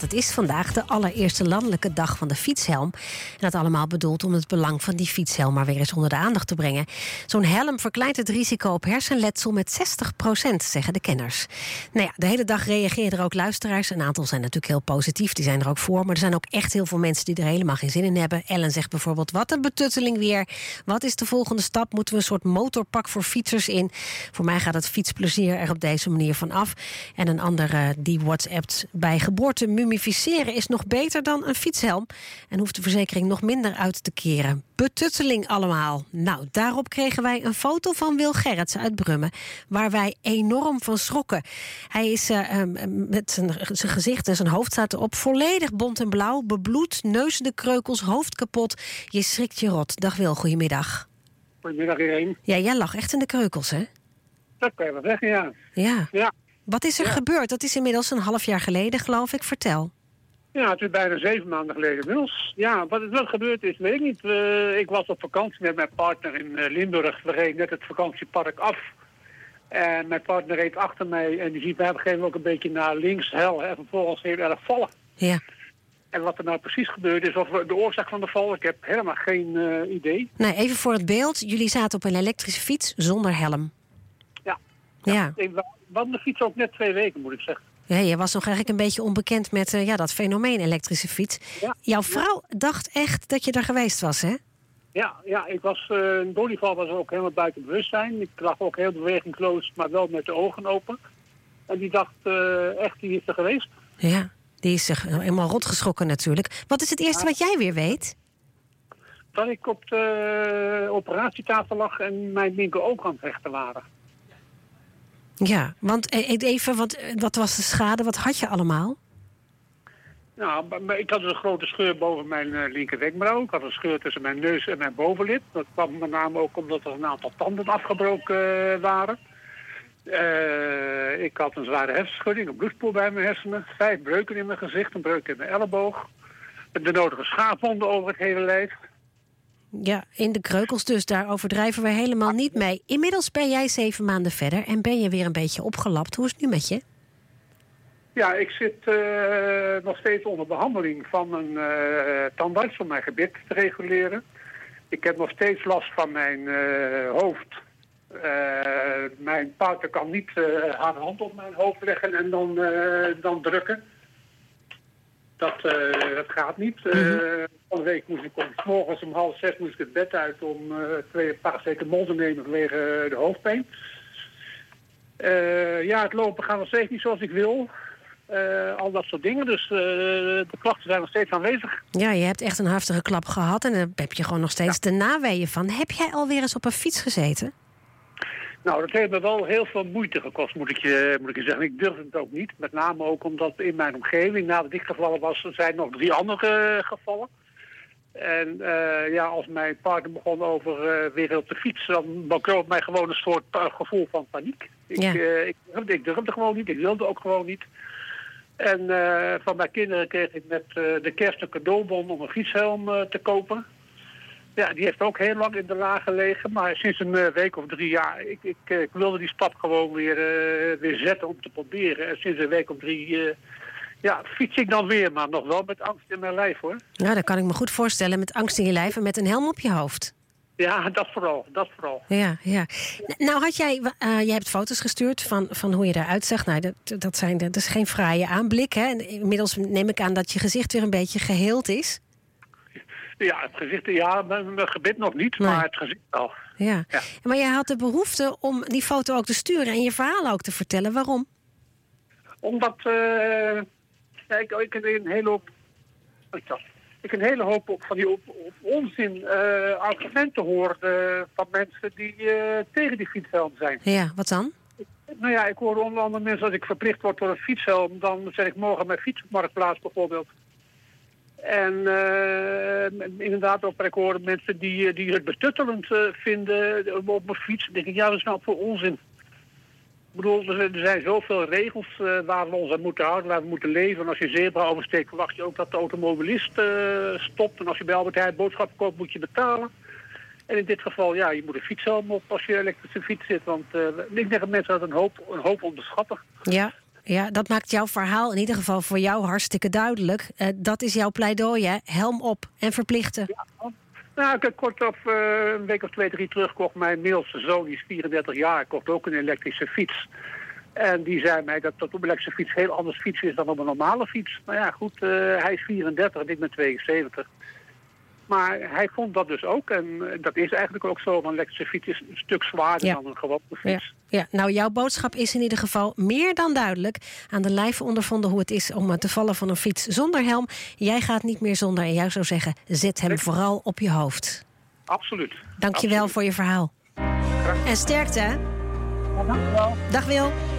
het is vandaag de allereerste landelijke dag van de fietshelm. En dat allemaal bedoeld om het belang van die fietshelm maar weer eens onder de aandacht te brengen. Zo'n helm verkleint het risico op hersenletsel met 60% zeggen de kenners. Nou ja, de hele dag reageren er ook luisteraars. Een aantal zijn natuurlijk heel positief, die zijn er ook voor. Maar er zijn ook echt heel veel mensen die er helemaal geen zin in hebben. Ellen zegt bijvoorbeeld, wat een betutteling weer. Wat is de volgende stap? Moeten we een soort motorpak voor fietsers in? Voor mij gaat het fietsplezier er op deze manier van af. En een andere die WhatsAppt bij geboorte mumificeren is nog beter dan een fietshelm. En hoeft de verzekering nog minder uit te keren. Betutteling allemaal. Nou, daarop kregen wij een foto van Wil Gerritsen uit Brummen. Waar wij enorm van schrokken. Hij is uh, met zijn, zijn gezicht en zijn hoofd staat erop. Volledig bont en blauw. Bebloed, neus de kreukels, hoofd kapot. Je schrikt je rot. Dag Wil, goedemiddag. Goedemiddag iedereen. Ja, jij lag echt in de kreukels, hè? Dat kan je wel zeggen, ja. Ja. Ja, Wat is er Ja. gebeurd? Dat is inmiddels een half jaar geleden, geloof ik. Vertel. ja het is bijna zeven maanden geleden inmiddels. Ja, wat er wel gebeurd is, weet ik niet. Ik was op vakantie met mijn partner in eh, Limburg. We reden net het vakantiepark af. En mijn partner reed achter mij en die ziet mij op een gegeven moment ook een beetje naar links hel. En vervolgens heel erg vallen. Ja. En wat er nou precies gebeurd is, of de oorzaak van de val, ik heb helemaal geen eh, idee. Nou, even voor het beeld. Jullie zaten op een elektrische fiets zonder helm. Ja. Ja. De fiets ook net twee weken, moet ik zeggen. Ja, je was nog eigenlijk een beetje onbekend met eh, ja, dat fenomeen elektrische fiets. Ja. Jouw vrouw dacht echt dat je er geweest was, hè? Ja, ja ik was, eh een bodyval was ook helemaal buiten bewustzijn. Ik lag ook heel bewegingloos, maar wel met de ogen open. En die dacht eh, echt, die is er geweest. Ja. Die is zich helemaal rot geschrokken natuurlijk. Wat is het eerste wat jij weer weet? Dat ik op de operatietafel lag en mijn linker oog aan het rechten waren. Ja, want eh, even, want, eh, wat was de schade? Wat had je allemaal? Nou, ik had een grote scheur boven mijn eh, linker wenkbrauw. Ik had een scheur tussen mijn neus en mijn bovenlip. Dat kwam met name ook omdat er een aantal tanden afgebroken eh, waren. Eh, ik had een zware hersenschudding, een bloedspoor bij mijn hersenen. Vijf breuken in mijn gezicht, een breuk in mijn elleboog. De nodige schaafwonden over het hele lijf. Ja, in de kreukels dus. Daar overdrijven we helemaal niet mee. Inmiddels ben jij zeven maanden verder en ben je weer een beetje opgelapt. Hoe is het nu met je? Ja, ik zit eh, nog steeds onder behandeling van een eh, tandarts om mijn gebit te reguleren. Ik heb nog steeds last van mijn eh, hoofd. Mijn partner kan niet haar hand op mijn hoofd leggen en dan, dan drukken. Dat, eh, dat gaat niet. Eh, Van de week moest ik om, morgens om half zes moest ik het bed uit om eh twee paracetamol te nemen vanwege de hoofdpijn. Ja, het lopen gaat nog steeds niet zoals ik wil. Al dat soort dingen. Dus de klachten zijn nog steeds aanwezig. Ja, je hebt echt een heftige klap gehad en daar heb je gewoon nog steeds de naweeën van. Heb jij alweer eens op een fiets gezeten? Nou, dat heeft me wel heel veel moeite gekost, moet ik je, moet ik je zeggen. Ik durf het ook niet. Met name ook omdat in mijn omgeving, nadat ik gevallen was, er zijn nog drie andere eh, gevallen. En eh, ja, als mijn partner begon over eh, weer op de fiets, dan bekroop mij gewoon een soort gevoel van paniek. Ik, Ja. ik, durfde, ik durfde gewoon niet, ik wilde ook gewoon niet. En van mijn kinderen kreeg ik met de kerst een cadeaubon om een fietshelm te kopen. Ja, die heeft ook heel lang in de laag gelegen. Maar sinds een eh, week of drie jaar, ik, ik, eh, ik wilde die stap gewoon weer, eh, weer zetten om te proberen. En sinds een week of drie, ja, fiets ik dan weer. Maar nog wel met angst in mijn lijf hoor. Nou, dat kan ik me goed voorstellen. Met angst in je lijf en met een helm op je hoofd. Ja, dat vooral, dat vooral. Ja, ja. Nou had jij, jij hebt foto's gestuurd van, van hoe je eruit zag. Nou, dat, dat, zijn, dat is geen fraaie aanblik. Hè? En inmiddels neem ik aan dat je gezicht weer een beetje geheeld is. Ja, het gezicht, ja, mijn, mijn gebit nog niet, Nee. maar het gezicht wel. Ja. Ja. Maar jij had de behoefte om die foto ook te sturen en je verhaal ook te vertellen. Waarom? Omdat ja, ik, ik een hele hoop. Ik een hele hoop op, van die op, op onzin eh, argumenten hoor eh, van mensen die eh, tegen die fietshelm zijn. Ja, wat dan? Nou ja, ik hoor onder andere mensen als ik verplicht word door een fietshelm, dan zet ik morgen mijn fiets op marktplaats bijvoorbeeld. En eh, inderdaad ook, hoor mensen die, eh, die het betuttelend eh, vinden op mijn fiets. Dan denk ik, ja, dat is nou voor onzin. Ik bedoel, er zijn- zoveel regels waar we ons aan moeten houden, waar we moeten leven. En als je zebra oversteekt, verwacht je ook dat de automobilist stopt. En als je bij Albert Heijn boodschappen koopt, moet je betalen. En in dit geval, ja, je moet een fietshelm op als je elektrische fiets zit. Want ik denk dat mensen dat een hoop, een hoop onderschatten. Ja. Ja, dat maakt jouw verhaal in ieder geval voor jou hartstikke duidelijk. Uh, dat is jouw pleidooi, hè? Helm op en verplichten. Nou, ik heb kort op uh, een week of twee, drie terug kocht mijn middelste zoon, die is 34 jaar, kocht ook een elektrische fiets. En die zei mij dat dat op een elektrische fiets heel anders fietsen is dan op een normale fiets. Nou ja, goed, uh, hij is 34 en ik ben 72. Maar hij vond dat dus ook. En eh, dat is eigenlijk ook zo. Een elektrische fiets is een stuk zwaarder dan een gewone fiets. Ja. ja. nou jouw boodschap is in ieder geval meer dan duidelijk. Aan de lijf ondervonden hoe het is om te vallen van een fiets zonder helm. Jij gaat niet meer zonder. En jij zou zeggen, zet hem vooral op je hoofd. Absoluut. Dank je wel voor je verhaal. En sterkte, hè? Ja, dank je wel. Dag Wil.